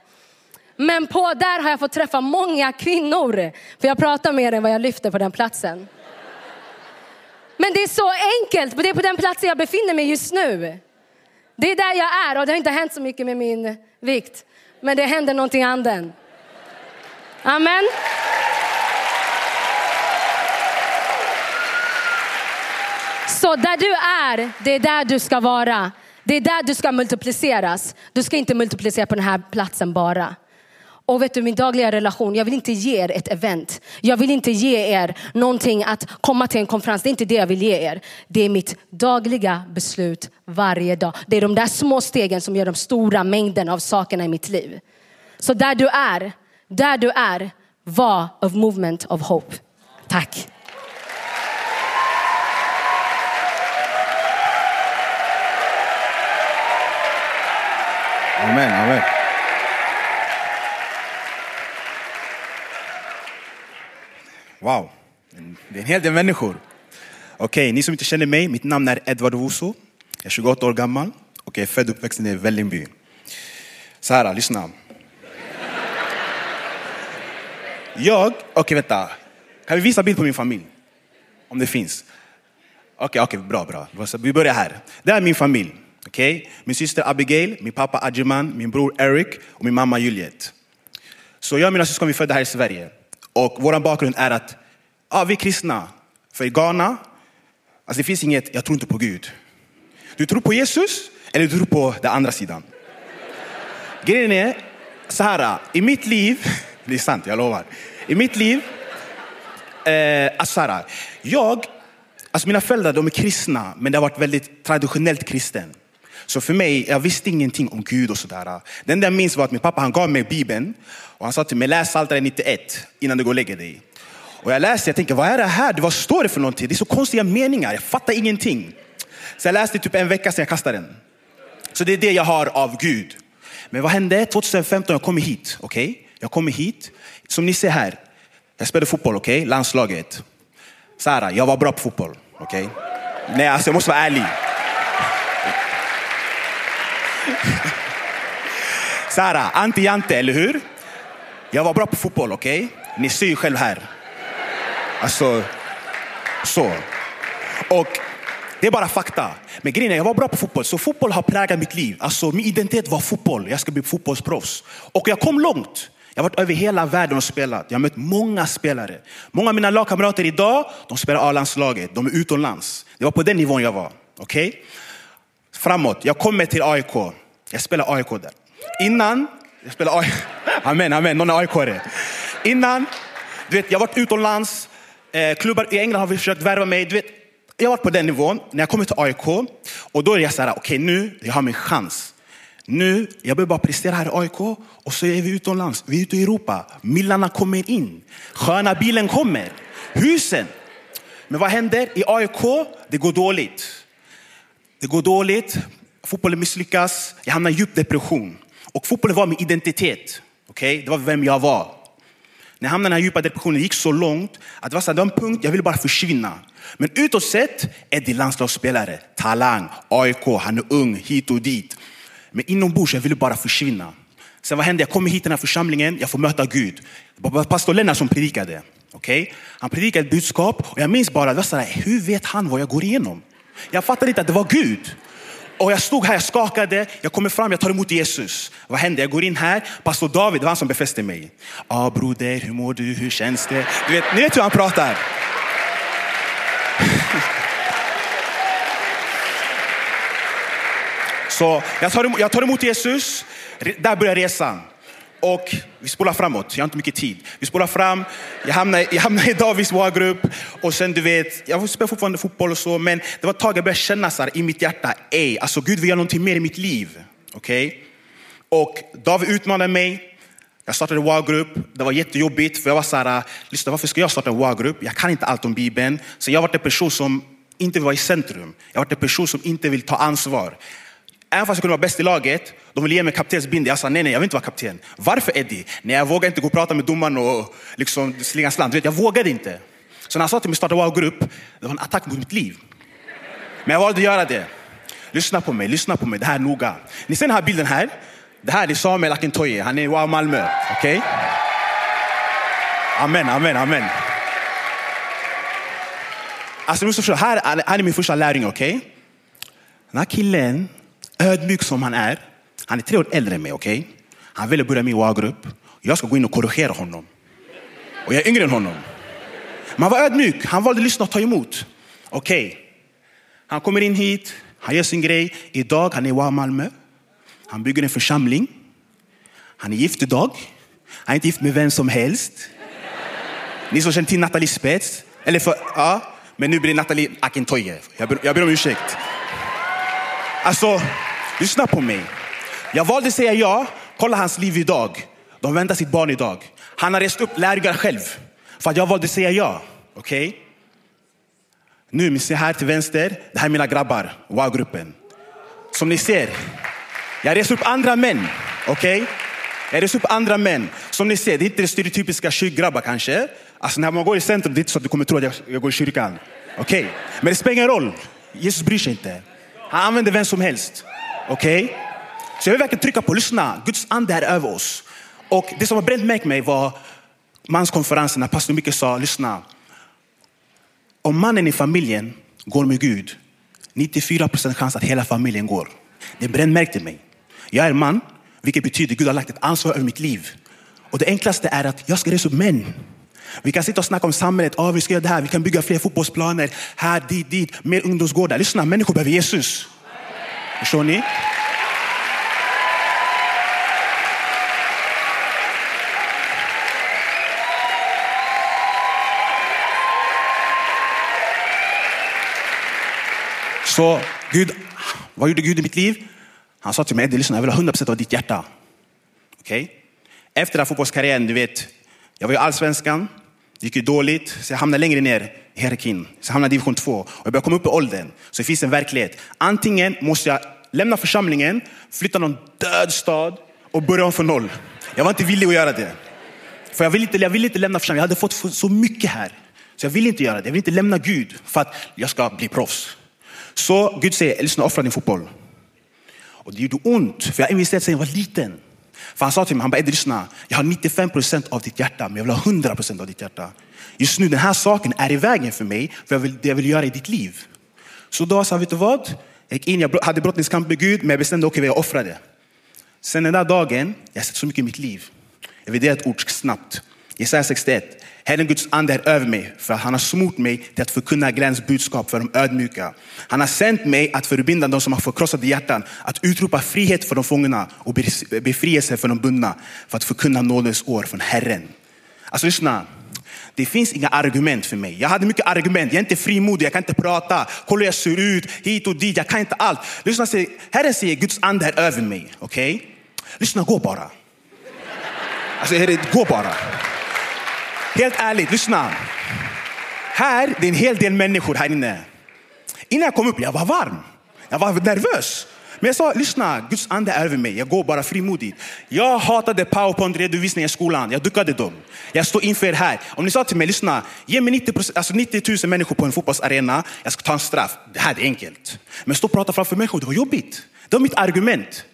Men på, där har jag fått träffa många kvinnor, för jag pratar mer än vad jag lyfter på den platsen. Men det är så enkelt, det är på den platsen jag befinner mig just nu. Det är där jag är och det har inte hänt så mycket med min vikt. Men det händer någonting anden. Amen. Så där du är, det är där du ska vara. Det är där du ska multipliceras. Du ska inte multiplicera på den här platsen bara. Och vet du, min dagliga relation, jag vill inte ge er ett event. Jag vill inte ge er någonting att komma till en konferens. Det är inte det jag vill ge er. Det är mitt dagliga beslut varje dag. Det är de där små stegen som gör de stora mängden av sakerna i mitt liv. Så där du är, där du är, var of movement of hope. Tack.
Amen, amen. Wow, det är en hel del människor. Okej, ni som inte känner mig, mitt namn är Edvard Woso. Jag är 28 år gammal och jag är född och uppvuxen i Vällingby. Så här, lyssna. Jag, okej vänta. Kan vi visa bild på min familj? Om det finns. Okej, okej, bra, bra. Alltså, vi börjar här. Det här är min familj. Okay? Min syster Abigail, min pappa Adjiman, min bror Eric och min mamma Juliet. Så jag och mina syskon är födda här i Sverige. Och vår bakgrund är att ja, vi är kristna. För i Ghana, alltså det finns inget, jag tror inte på Gud. Du tror på Jesus eller du tror på den andra sidan. Grejen är så här, i mitt liv, det är sant, jag lovar. I mitt liv, eh, alltså här, jag, alltså mina föräldrar de är kristna, men det har varit väldigt traditionellt kristen. Så för mig, jag visste ingenting om Gud och sådär. Det enda jag minns var att min pappa han gav mig Bibeln och han sa till mig, läs Psaltaren 91 innan du går och lägger dig. Och jag läste, jag tänkte, vad är det här? Vad står det för någonting? Det är så konstiga meningar, jag fattar ingenting. Så jag läste typ en vecka sedan jag kastade den. Så det är det jag har av Gud. Men vad hände 2015? Jag kommer hit, okej? Okay? Jag kommer hit. Som ni ser här, jag spelade fotboll, okej? Okay? Landslaget. Sara, jag var bra på fotboll, okej? Okay? Nej, alltså jag måste vara ärlig. Sara, anti-jante, eller hur? Jag var bra på fotboll, okej? Okay? Ni ser ju själv här. Alltså, så. Och det är bara fakta. Men grejen är, jag var bra på fotboll, så fotboll har präglat mitt liv. Alltså min identitet var fotboll, jag ska bli fotbollsproffs. Och jag kom långt. Jag har varit över hela världen och spelat. Jag har mött många spelare. Många av mina lagkamrater idag, de spelar A-landslaget, de är utomlands. Det var på den nivån jag var. Okej? Okay? Framåt, jag kommer till AIK. Jag spelar AIK där. Innan, jag spelar AIK. Amen, amen, någon är aik Innan, du vet, jag har varit utomlands. Eh, klubbar i England har försökt värva mig. Du vet, jag har varit på den nivån. När jag kommer till AIK, och då är jag så här, okej okay, nu, jag har min chans. Nu, jag behöver bara prestera här i AIK och så är vi utomlands. Vi är ute i Europa. Millarna kommer in. Sköna bilen kommer. Husen. Men vad händer? I AIK, det går dåligt. Det går dåligt. Fotbollen misslyckas. Jag hamnar i djup depression. Och fotbollen var min identitet. Okay? Det var vem jag var. När jag hamnade i den här djupa depressionen, det gick så långt att det var, så här, det var en punkt, jag ville bara försvinna. Men utåt sett är det landslagsspelare, talang, AIK, han är ung, hit och dit. Men inombords, jag ville bara försvinna. Sen vad hände? Jag kommer hit till den här församlingen, jag får möta Gud. Det var pastor Lennart som predikade. Okay? Han predikade ett budskap och jag minns bara, det var så här, hur vet han vad jag går igenom? Jag fattade inte att det var Gud. Och jag stod här, jag skakade, jag kommer fram, jag tar emot Jesus. Vad händer? Jag går in här, pastor David, det var han som befäste mig. Ja ah, broder, hur mår du, hur känns det? Du vet, ni vet hur han pratar. Så jag tar, emot, jag tar emot Jesus, där börjar resan. Och vi spolar framåt, jag har inte mycket tid. Vi spolar fram, jag hamnar, jag hamnar i Davids grupp och sen du vet, jag spelar fortfarande fotboll och så, men det var ett tag jag började känna så här, i mitt hjärta, ej, alltså Gud vill göra någonting mer i mitt liv. Okej? Okay? Och David utmanade mig. Jag startade en grupp det var jättejobbigt för jag var så här, lyssna varför ska jag starta en grupp Jag kan inte allt om Bibeln. Så jag var en person som inte vill vara i centrum. Jag var en person som inte vill ta ansvar. Även fast jag kunde vara bäst i laget, de ville ge mig kaptensbindel. Jag sa nej, nej, jag vill inte vara kapten. Varför Eddie? Nej, jag vågar inte gå och prata med domaren och liksom slinga slant. Du vet, jag vågade inte. Så när han sa till mig starta wow-grupp, det var en attack mot mitt liv. Men jag valde att göra det. Lyssna på mig, lyssna på mig, det här är noga. Ni ser den här bilden här? Det här är Samuel Akintoye, han är Wow Malmö. Okej? Okay? Amen, amen, amen. Alltså, måste förstå, här, är, här är min första lärjunge, okej? Okay? Den här killen, ödmjuk som han är, han är tre år äldre än mig, okej? Okay? Han ville börja min WA-grupp. Jag ska gå in och korrigera honom. Och jag är yngre än honom. Men han var ödmjuk, han valde att lyssna och ta emot. Okej, okay. han kommer in hit, han gör sin grej. Idag, han är i WA Malmö. Han bygger en församling. Han är gift idag. Han är inte gift med vem som helst. Ni som känner till Nathalie Spets, eller för, ja, men nu blir det Nathalie Akintoye. Jag ber, jag ber om ursäkt. Alltså, lyssna på mig. Jag valde att säga ja. Kolla hans liv idag. De väntar sitt barn idag. Han har rest upp lärjungar själv. För att jag valde att säga ja. Okej? Okay? Nu, ni ser här till vänster. Det här är mina grabbar. Wow-gruppen. Som ni ser. Jag reser upp andra män. Okej? Okay? Jag reser upp andra män. Som ni ser, det är inte det stereotypiska kyrkgrabbar kanske. Alltså när man går i centrum, det är inte så att du kommer tro att jag, jag går i kyrkan. Okej? Okay? Men det spelar ingen roll. Jesus bryr sig inte. Han använder vem som helst. Okej? Okay? Så jag vill verkligen trycka på, lyssna, Guds ande är över oss. Och det som har bränt mig mig var manskonferensen när pastor Micke sa, lyssna. Om mannen i familjen går med Gud, 94 procent chans att hela familjen går. Det brännmärkte mig. Jag är man, vilket betyder att Gud har lagt ett ansvar över mitt liv. Och det enklaste är att jag ska resa upp män. Vi kan sitta och snacka om samhället, Oh, vi ska göra det här, vi kan bygga fler fotbollsplaner, här, dit, dit, mer ungdomsgårdar. Lyssna, människor behöver Jesus. Förstår ni? Så Gud, vad gjorde Gud i mitt liv? Han sa till mig, Eddie, lyssna, jag vill ha 100% av ditt hjärta. Okej? Okay? Efter den fotbollskarriären, du vet, jag var i allsvenskan, det gick ju dåligt, så jag hamnade längre ner i hierarkin. Så jag hamnade i division 2 och jag började komma upp i åldern. Så det finns en verklighet. Antingen måste jag lämna församlingen, flytta någon död stad och börja om från noll. Jag var inte villig att göra det. För jag ville inte, jag ville inte lämna församlingen, jag hade fått så mycket här. Så jag ville inte göra det, jag ville inte lämna Gud för att jag ska bli proffs. Så Gud säger, lyssna offra din fotboll. Och det gjorde ont, för jag investerade sedan jag var liten. För han sa till mig, han bara, lyssna, jag har 95 procent av ditt hjärta, men jag vill ha 100 procent av ditt hjärta. Just nu, den här saken är i vägen för mig, för jag vill, det jag vill göra i ditt liv. Så då sa vet du vad? Jag gick in, jag hade brottningskamp med Gud, men jag bestämde, okej, okay, jag offrade. Sen den där dagen, jag har sett så mycket i mitt liv. Jag vill dela ett ord snabbt. Jesaja 61. Herren Guds ande är över mig för att han har smort mig till att förkunna gläns budskap för de ödmjuka. Han har sänt mig att förbinda de som har förkrossade hjärtan, att utropa frihet för de fångna och befrielse för de bundna, för att förkunna nådens år från Herren. Alltså lyssna, det finns inga argument för mig. Jag hade mycket argument. Jag är inte frimodig, jag kan inte prata. Kolla hur jag ser ut, hit och dit. Jag kan inte allt. Lyssna, Herren säger Guds ande är över mig. Okej? Okay? Lyssna, gå bara. Alltså, herre, gå bara. Helt ärligt, lyssna. Här, det är en hel del människor här inne. Innan jag kom upp, jag var varm. Jag var nervös. Men jag sa, lyssna, Guds ande är över mig. Jag går bara frimodigt. Jag hatade powerpoint-redovisningar i skolan. Jag duckade dem. Jag står inför er här. Om ni sa till mig, lyssna, ge mig 90, alltså 90 000 människor på en fotbollsarena. Jag ska ta en straff. Det här är enkelt. Men stå och prata framför människor, det var jobbigt. Det var mitt argument.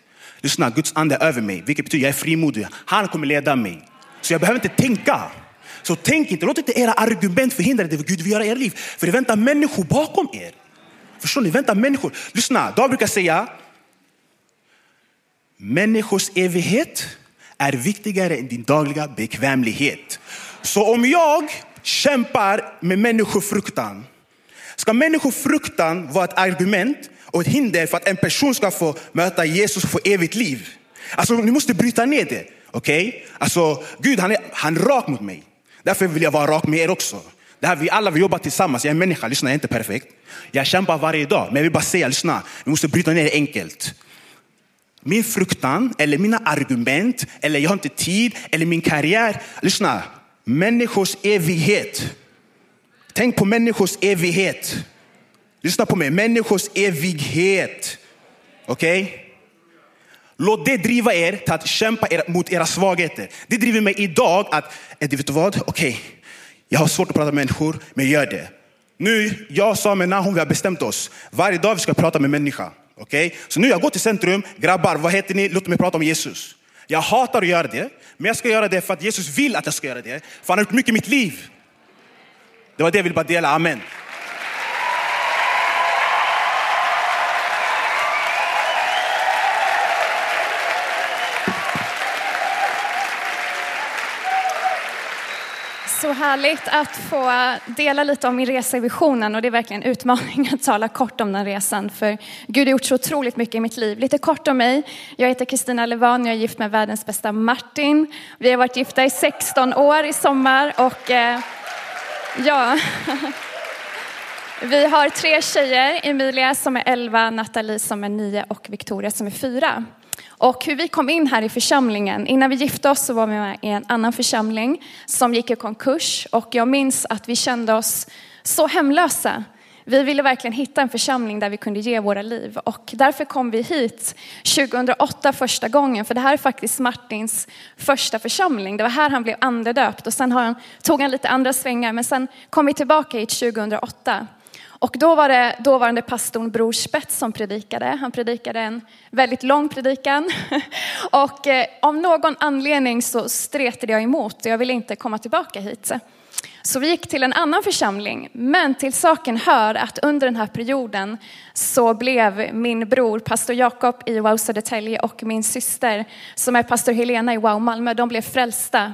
Lyssna, Guds ande är över mig, vilket betyder jag är frimodig. Han kommer leda mig. Så jag behöver inte tänka. Så tänk inte, låt inte era argument förhindra det Gud vill göra i era liv. För det väntar människor bakom er. Förstår ni? Det väntar människor. Lyssna, David brukar säga, människors evighet är viktigare än din dagliga bekvämlighet. Så om jag kämpar med människofruktan, ska människofruktan vara ett argument och ett hinder för att en person ska få möta Jesus och få evigt liv? Alltså, ni måste bryta ner det. Okej? Okay? Alltså, Gud han är, han är rak mot mig. Därför vill jag vara rak med er också. Det här, vi alla vi jobbar tillsammans. Jag är människa, lyssna jag är inte perfekt. Jag kämpar varje dag, men jag vill bara säga, lyssna. Vi måste bryta ner det enkelt. Min fruktan, eller mina argument, eller jag har inte tid, eller min karriär. Lyssna, människors evighet. Tänk på människors evighet. Lyssna på mig, människors evighet. Okej? Okay? Låt det driva er till att kämpa er, mot era svagheter. Det driver mig idag att, eh, Eddie vet du vad? Okej, jag har svårt att prata med människor, men gör det. Nu, jag och med Nahum, vi har bestämt oss. Varje dag vi ska prata med människa. Okej? Så nu jag går till centrum, grabbar, vad heter ni? Låt mig prata om Jesus. Jag hatar att göra det, men jag ska göra det för att Jesus vill att jag ska göra det. För han har gjort mycket i mitt liv. Det var det jag ville bara dela, amen.
Så härligt att få dela lite om min resa i visionen och det är verkligen en utmaning att tala kort om den resan för Gud har gjort så otroligt mycket i mitt liv. Lite kort om mig. Jag heter Kristina Levan, jag är gift med världens bästa Martin. Vi har varit gifta i 16 år i sommar och eh, ja, vi har tre tjejer, Emilia som är 11, Nathalie som är 9 och Victoria som är 4. Och hur vi kom in här i församlingen, innan vi gifte oss så var vi med i en annan församling som gick i konkurs. Och jag minns att vi kände oss så hemlösa. Vi ville verkligen hitta en församling där vi kunde ge våra liv. Och därför kom vi hit 2008 första gången. För det här är faktiskt Martins första församling. Det var här han blev andedöpt. Och sen har han, tog han lite andra svängar. Men sen kom vi tillbaka hit 2008. Och då var det dåvarande pastorn Bror Spets som predikade. Han predikade en väldigt lång predikan. Och eh, av någon anledning så stretade jag emot och jag ville inte komma tillbaka hit. Så vi gick till en annan församling. Men till saken hör att under den här perioden så blev min bror, pastor Jakob i Wow Södertälje och min syster som är pastor Helena i Wow Malmö, de blev frälsta.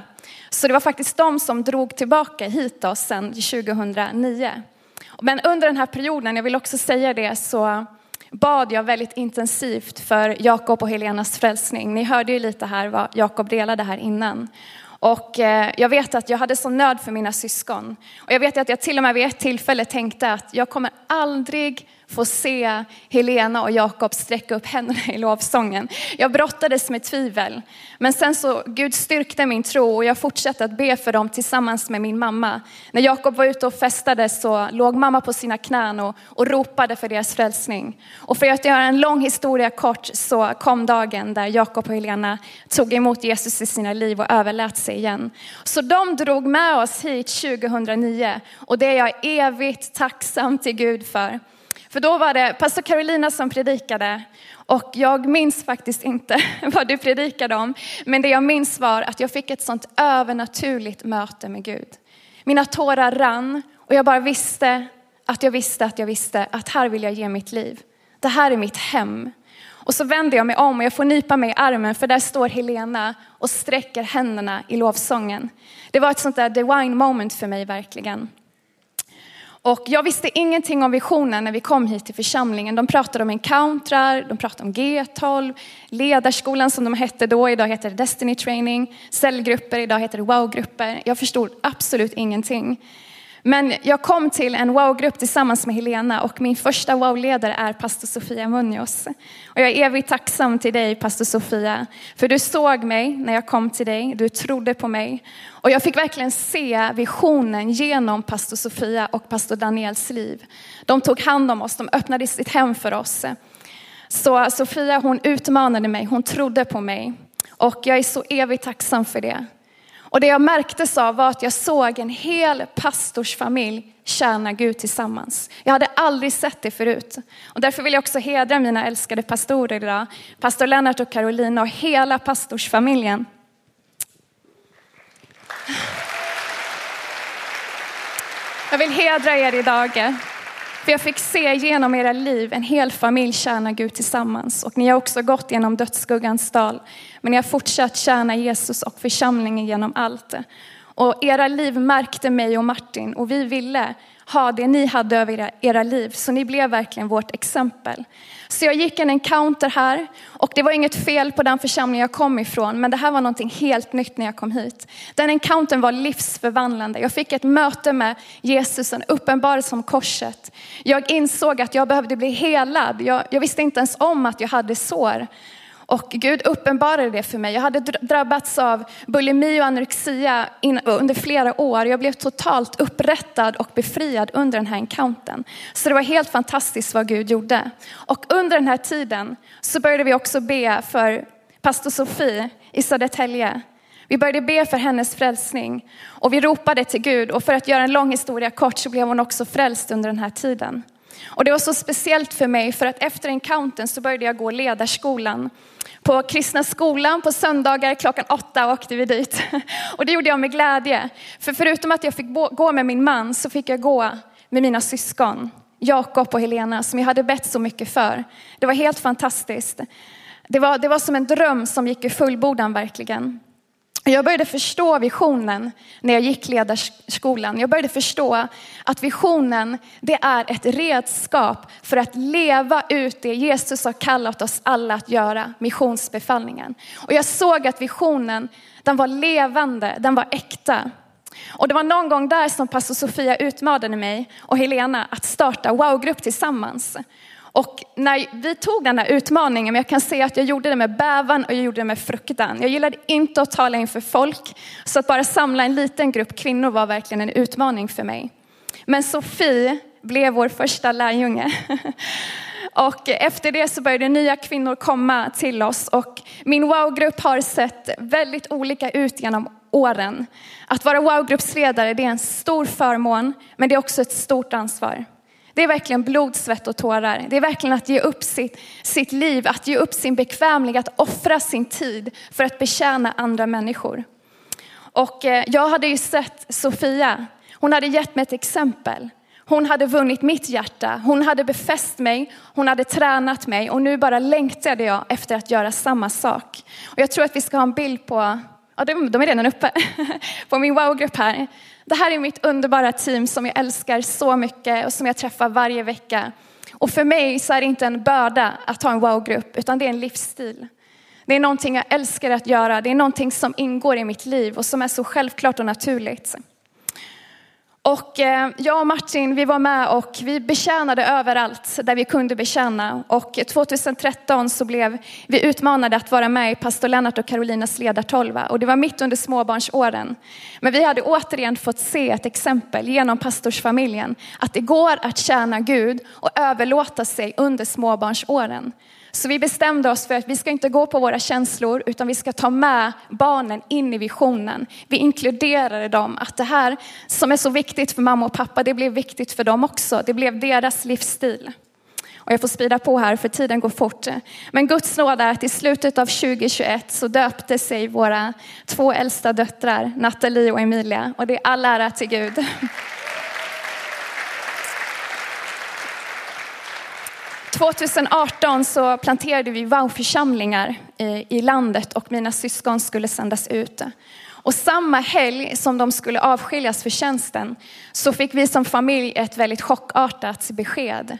Så det var faktiskt de som drog tillbaka hit oss sen 2009. Men under den här perioden, jag vill också säga det, så bad jag väldigt intensivt för Jakob och Helenas frälsning. Ni hörde ju lite här vad Jakob delade här innan. Och eh, jag vet att jag hade sån nöd för mina syskon. Och jag vet att jag till och med vid ett tillfälle tänkte att jag kommer aldrig få se Helena och Jakob sträcka upp händerna i lovsången. Jag brottades med tvivel. Men sen så Gud styrkte min tro och jag fortsatte att be för dem tillsammans med min mamma. När Jakob var ute och festade så låg mamma på sina knän och, och ropade för deras frälsning. Och för att göra en lång historia kort så kom dagen där Jakob och Helena tog emot Jesus i sina liv och överlät sig igen. Så de drog med oss hit 2009 och det är jag evigt tacksam till Gud för. För då var det pastor Carolina som predikade och jag minns faktiskt inte vad du predikade om. Men det jag minns var att jag fick ett sånt övernaturligt möte med Gud. Mina tårar rann och jag bara visste att jag visste att jag visste att här vill jag ge mitt liv. Det här är mitt hem. Och så vänder jag mig om och jag får nypa mig i armen för där står Helena och sträcker händerna i lovsången. Det var ett sånt där divine moment för mig verkligen. Och jag visste ingenting om visionen när vi kom hit till församlingen. De pratade om encountrar, de pratade om G12, ledarskolan som de hette då, idag heter det Destiny Training, cellgrupper, idag heter det wow-grupper. Jag förstod absolut ingenting. Men jag kom till en wow-grupp tillsammans med Helena och min första wow-ledare är pastor Sofia Munoz. Och jag är evigt tacksam till dig pastor Sofia, för du såg mig när jag kom till dig, du trodde på mig. Och jag fick verkligen se visionen genom pastor Sofia och pastor Daniels liv. De tog hand om oss, de öppnade sitt hem för oss. Så Sofia hon utmanade mig, hon trodde på mig. Och jag är så evigt tacksam för det. Och det jag märktes av var att jag såg en hel pastorsfamilj tjäna Gud tillsammans. Jag hade aldrig sett det förut. Och därför vill jag också hedra mina älskade pastorer idag. Pastor Lennart och Carolina och hela pastorsfamiljen. Jag vill hedra er idag. För jag fick se genom era liv en hel familj tjäna Gud tillsammans. Och ni har också gått genom dödsskuggans dal. Men ni har fortsatt tjäna Jesus och församlingen genom allt. Och era liv märkte mig och Martin och vi ville ha det ni hade över era, era liv. Så ni blev verkligen vårt exempel. Så jag gick en encounter här och det var inget fel på den församling jag kom ifrån, men det här var någonting helt nytt när jag kom hit. Den encountern var livsförvandlande. Jag fick ett möte med Jesus, en uppenbarelse om korset. Jag insåg att jag behövde bli helad. Jag, jag visste inte ens om att jag hade sår. Och Gud uppenbarade det för mig. Jag hade drabbats av bulimi och anorexia under flera år. Jag blev totalt upprättad och befriad under den här encountern. Så det var helt fantastiskt vad Gud gjorde. Och under den här tiden så började vi också be för pastor Sofie i Södertälje. Vi började be för hennes frälsning och vi ropade till Gud och för att göra en lång historia kort så blev hon också frälst under den här tiden. Och det var så speciellt för mig för att efter encountern så började jag gå ledarskolan. På kristna skolan på söndagar klockan åtta åkte vi dit. Och det gjorde jag med glädje. För förutom att jag fick gå med min man så fick jag gå med mina syskon. Jakob och Helena som jag hade bett så mycket för. Det var helt fantastiskt. Det var, det var som en dröm som gick i fullbordan verkligen. Jag började förstå visionen när jag gick ledarskolan. Jag började förstå att visionen, det är ett redskap för att leva ut det Jesus har kallat oss alla att göra, missionsbefallningen. Och jag såg att visionen, den var levande, den var äkta. Och det var någon gång där som pastor Sofia utmanade mig och Helena att starta wow-grupp tillsammans. Och när vi tog den här utmaningen, men jag kan säga att jag gjorde det med bävan och jag gjorde det med fruktan. Jag gillade inte att tala inför folk, så att bara samla en liten grupp kvinnor var verkligen en utmaning för mig. Men Sofie blev vår första lärjunge. Och efter det så började nya kvinnor komma till oss och min wow-grupp har sett väldigt olika ut genom åren. Att vara wow-gruppsledare det är en stor förmån, men det är också ett stort ansvar. Det är verkligen blod, svett och tårar. Det är verkligen att ge upp sitt, sitt liv, att ge upp sin bekvämlighet, att offra sin tid för att betjäna andra människor. Och eh, jag hade ju sett Sofia, hon hade gett mig ett exempel. Hon hade vunnit mitt hjärta, hon hade befäst mig, hon hade tränat mig och nu bara längtade jag efter att göra samma sak. Och jag tror att vi ska ha en bild på, ja de, de är redan uppe, på min wow-grupp här. Det här är mitt underbara team som jag älskar så mycket och som jag träffar varje vecka. Och för mig så är det inte en börda att ha en wow-grupp, utan det är en livsstil. Det är någonting jag älskar att göra, det är någonting som ingår i mitt liv och som är så självklart och naturligt. Och eh, jag och Martin, vi var med och vi betjänade överallt där vi kunde betjäna. Och 2013 så blev vi utmanade att vara med i pastor Lennart och Karolinas ledartolva. Och det var mitt under småbarnsåren. Men vi hade återigen fått se ett exempel genom pastorsfamiljen. Att det går att tjäna Gud och överlåta sig under småbarnsåren. Så vi bestämde oss för att vi ska inte gå på våra känslor utan vi ska ta med barnen in i visionen. Vi inkluderade dem, att det här som är så viktigt för mamma och pappa, det blev viktigt för dem också. Det blev deras livsstil. Och jag får sprida på här för tiden går fort. Men Guds nåd är att i slutet av 2021 så döpte sig våra två äldsta döttrar, Nathalie och Emilia. Och det är all ära till Gud. 2018 så planterade vi wow-församlingar i landet och mina syskon skulle sändas ut. Och samma helg som de skulle avskiljas för tjänsten så fick vi som familj ett väldigt chockartat besked.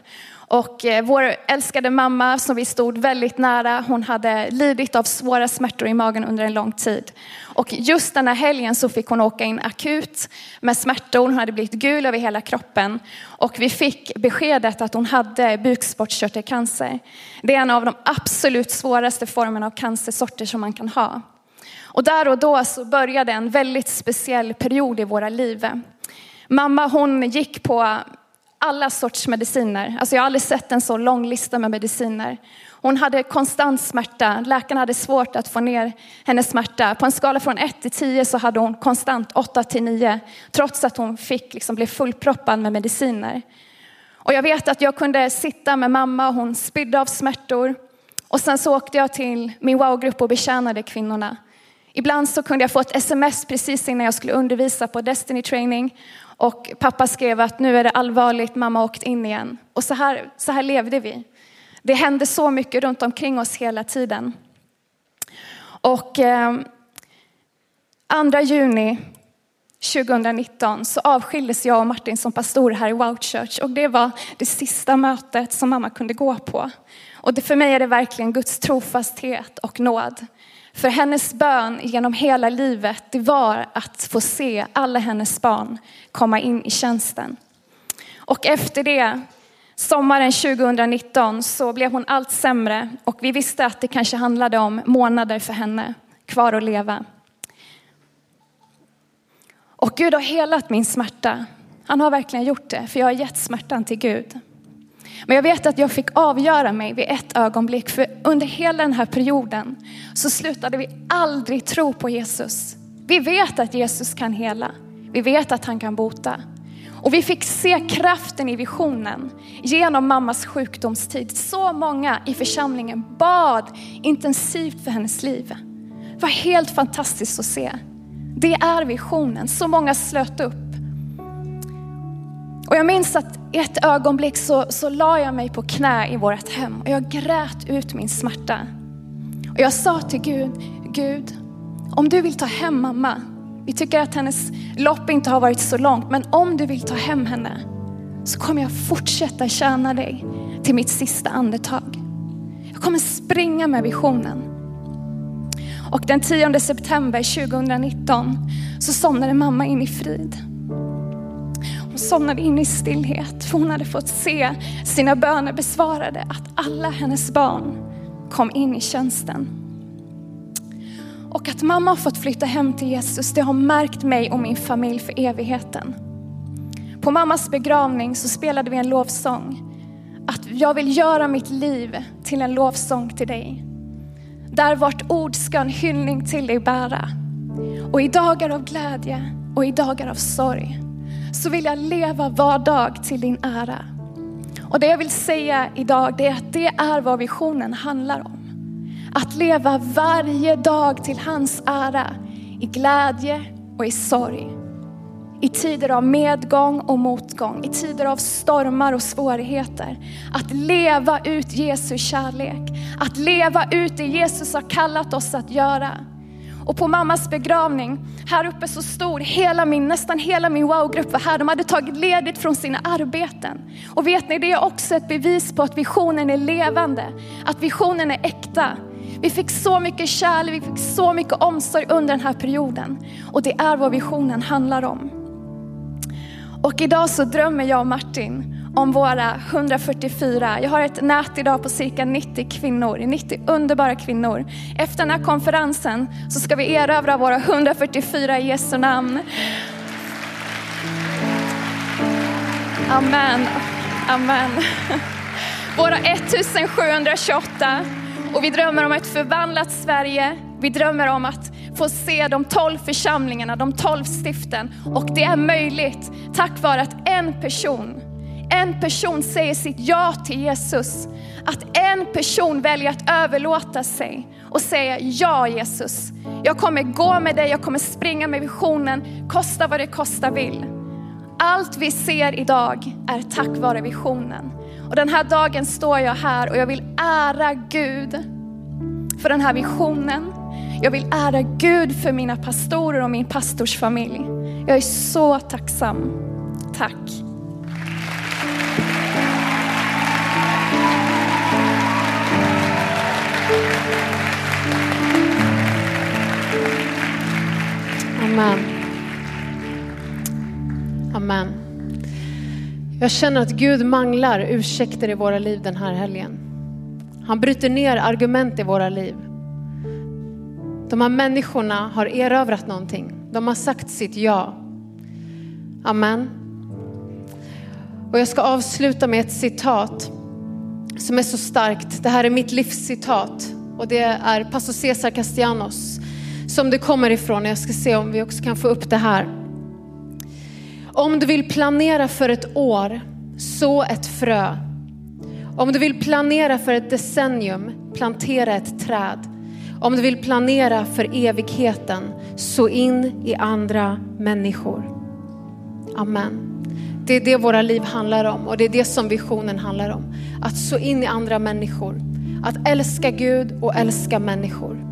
Och eh, vår älskade mamma som vi stod väldigt nära, hon hade lidit av svåra smärtor i magen under en lång tid. Och just den här helgen så fick hon åka in akut med smärtor, hon hade blivit gul över hela kroppen. Och vi fick beskedet att hon hade bukspottkörtelcancer. Det är en av de absolut svåraste formerna av cancersorter som man kan ha. Och där och då så började en väldigt speciell period i våra liv. Mamma hon gick på alla sorts mediciner. Alltså jag har aldrig sett en så lång lista med mediciner. Hon hade konstant smärta. Läkarna hade svårt att få ner hennes smärta. På en skala från 1 till 10 så hade hon konstant 8 till 9. Trots att hon fick liksom bli fullproppad med mediciner. Och jag vet att jag kunde sitta med mamma och hon spydde av smärtor. Och sen så åkte jag till min wow-grupp och betjänade kvinnorna. Ibland så kunde jag få ett sms precis innan jag skulle undervisa på Destiny Training. Och pappa skrev att nu är det allvarligt, mamma har åkt in igen. Och så här, så här levde vi. Det hände så mycket runt omkring oss hela tiden. Och eh, 2 juni 2019 så avskildes jag och Martin som pastor här i Wow Church och det var det sista mötet som mamma kunde gå på. Och det, för mig är det verkligen Guds trofasthet och nåd. För hennes bön genom hela livet, det var att få se alla hennes barn komma in i tjänsten. Och efter det, sommaren 2019, så blev hon allt sämre och vi visste att det kanske handlade om månader för henne kvar att leva. Och Gud har helat min smärta. Han har verkligen gjort det, för jag har gett smärtan till Gud. Men jag vet att jag fick avgöra mig vid ett ögonblick, för under hela den här perioden så slutade vi aldrig tro på Jesus. Vi vet att Jesus kan hela. Vi vet att han kan bota. Och vi fick se kraften i visionen genom mammas sjukdomstid. Så många i församlingen bad intensivt för hennes liv. Det var helt fantastiskt att se. Det är visionen. Så många slöt upp. Och jag minns att i ett ögonblick så, så la jag mig på knä i vårt hem och jag grät ut min smärta. Och jag sa till Gud, Gud, om du vill ta hem mamma, vi tycker att hennes lopp inte har varit så långt, men om du vill ta hem henne så kommer jag fortsätta tjäna dig till mitt sista andetag. Jag kommer springa med visionen. Och den 10 september 2019 så somnade mamma in i frid. Hon somnade in i stillhet för hon hade fått se sina böner besvarade, att alla hennes barn kom in i tjänsten. Och att mamma har fått flytta hem till Jesus, det har märkt mig och min familj för evigheten. På mammas begravning så spelade vi en lovsång. Att jag vill göra mitt liv till en lovsång till dig. Där vart ord ska en hyllning till dig bära. Och i dagar av glädje och i dagar av sorg så vill jag leva var dag till din ära. Och det jag vill säga idag det är att det är vad visionen handlar om. Att leva varje dag till hans ära i glädje och i sorg. I tider av medgång och motgång, i tider av stormar och svårigheter. Att leva ut Jesu kärlek, att leva ut det Jesus har kallat oss att göra. Och på mammas begravning, här uppe så stor, hela min, nästan hela min wow-grupp var här. De hade tagit ledigt från sina arbeten. Och vet ni, det är också ett bevis på att visionen är levande, att visionen är äkta. Vi fick så mycket kärlek, vi fick så mycket omsorg under den här perioden. Och det är vad visionen handlar om. Och idag så drömmer jag och Martin om våra 144. Jag har ett nät idag på cirka 90 kvinnor, 90 underbara kvinnor. Efter den här konferensen så ska vi erövra våra 144 i Jesu namn. Amen. Amen. Våra 1728 och vi drömmer om ett förvandlat Sverige. Vi drömmer om att få se de tolv församlingarna, de tolv stiften. Och det är möjligt tack vare att en person, en person säger sitt ja till Jesus. Att en person väljer att överlåta sig och säga ja Jesus. Jag kommer gå med dig, jag kommer springa med visionen, kosta vad det kosta vill. Allt vi ser idag är tack vare visionen. Och den här dagen står jag här och jag vill ära Gud för den här visionen. Jag vill ära Gud för mina pastorer och min pastorsfamilj. Jag är så tacksam. Tack.
Amen. Amen. Jag känner att Gud manglar ursäkter i våra liv den här helgen. Han bryter ner argument i våra liv. De här människorna har erövrat någonting. De har sagt sitt ja. Amen. Och jag ska avsluta med ett citat som är så starkt. Det här är mitt livscitat och det är pastor Cesar Castellanos som det kommer ifrån. Jag ska se om vi också kan få upp det här. Om du vill planera för ett år, så ett frö. Om du vill planera för ett decennium, plantera ett träd. Om du vill planera för evigheten, så in i andra människor. Amen. Det är det våra liv handlar om och det är det som visionen handlar om. Att så in i andra människor. Att älska Gud och älska människor.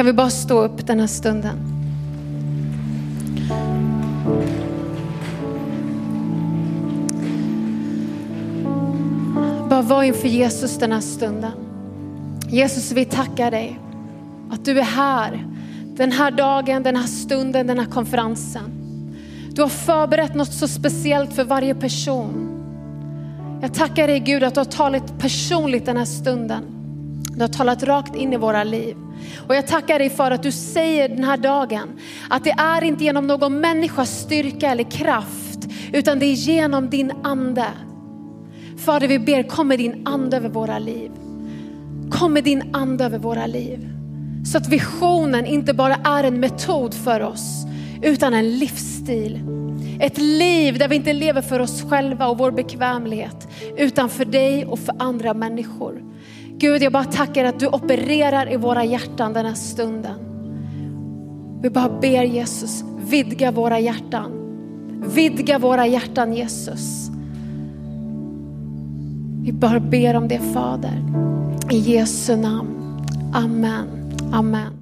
Kan vi bara stå upp den här stunden? Bara var inför Jesus den här stunden. Jesus, vi tackar dig att du är här den här dagen, den här stunden, den här konferensen. Du har förberett något så speciellt för varje person. Jag tackar dig Gud att du har talat personligt den här stunden. Du har talat rakt in i våra liv. Och jag tackar dig för att du säger den här dagen att det är inte genom någon människas styrka eller kraft utan det är genom din ande. Fader, vi ber, kom med din ande över våra liv. Kom med din ande över våra liv. Så att visionen inte bara är en metod för oss, utan en livsstil. Ett liv där vi inte lever för oss själva och vår bekvämlighet, utan för dig och för andra människor. Gud, jag bara tackar att du opererar i våra hjärtan den här stunden. Vi bara ber Jesus, vidga våra hjärtan. Vidga våra hjärtan Jesus. Vi bara ber om det Fader. I Jesu namn. Amen. Amen.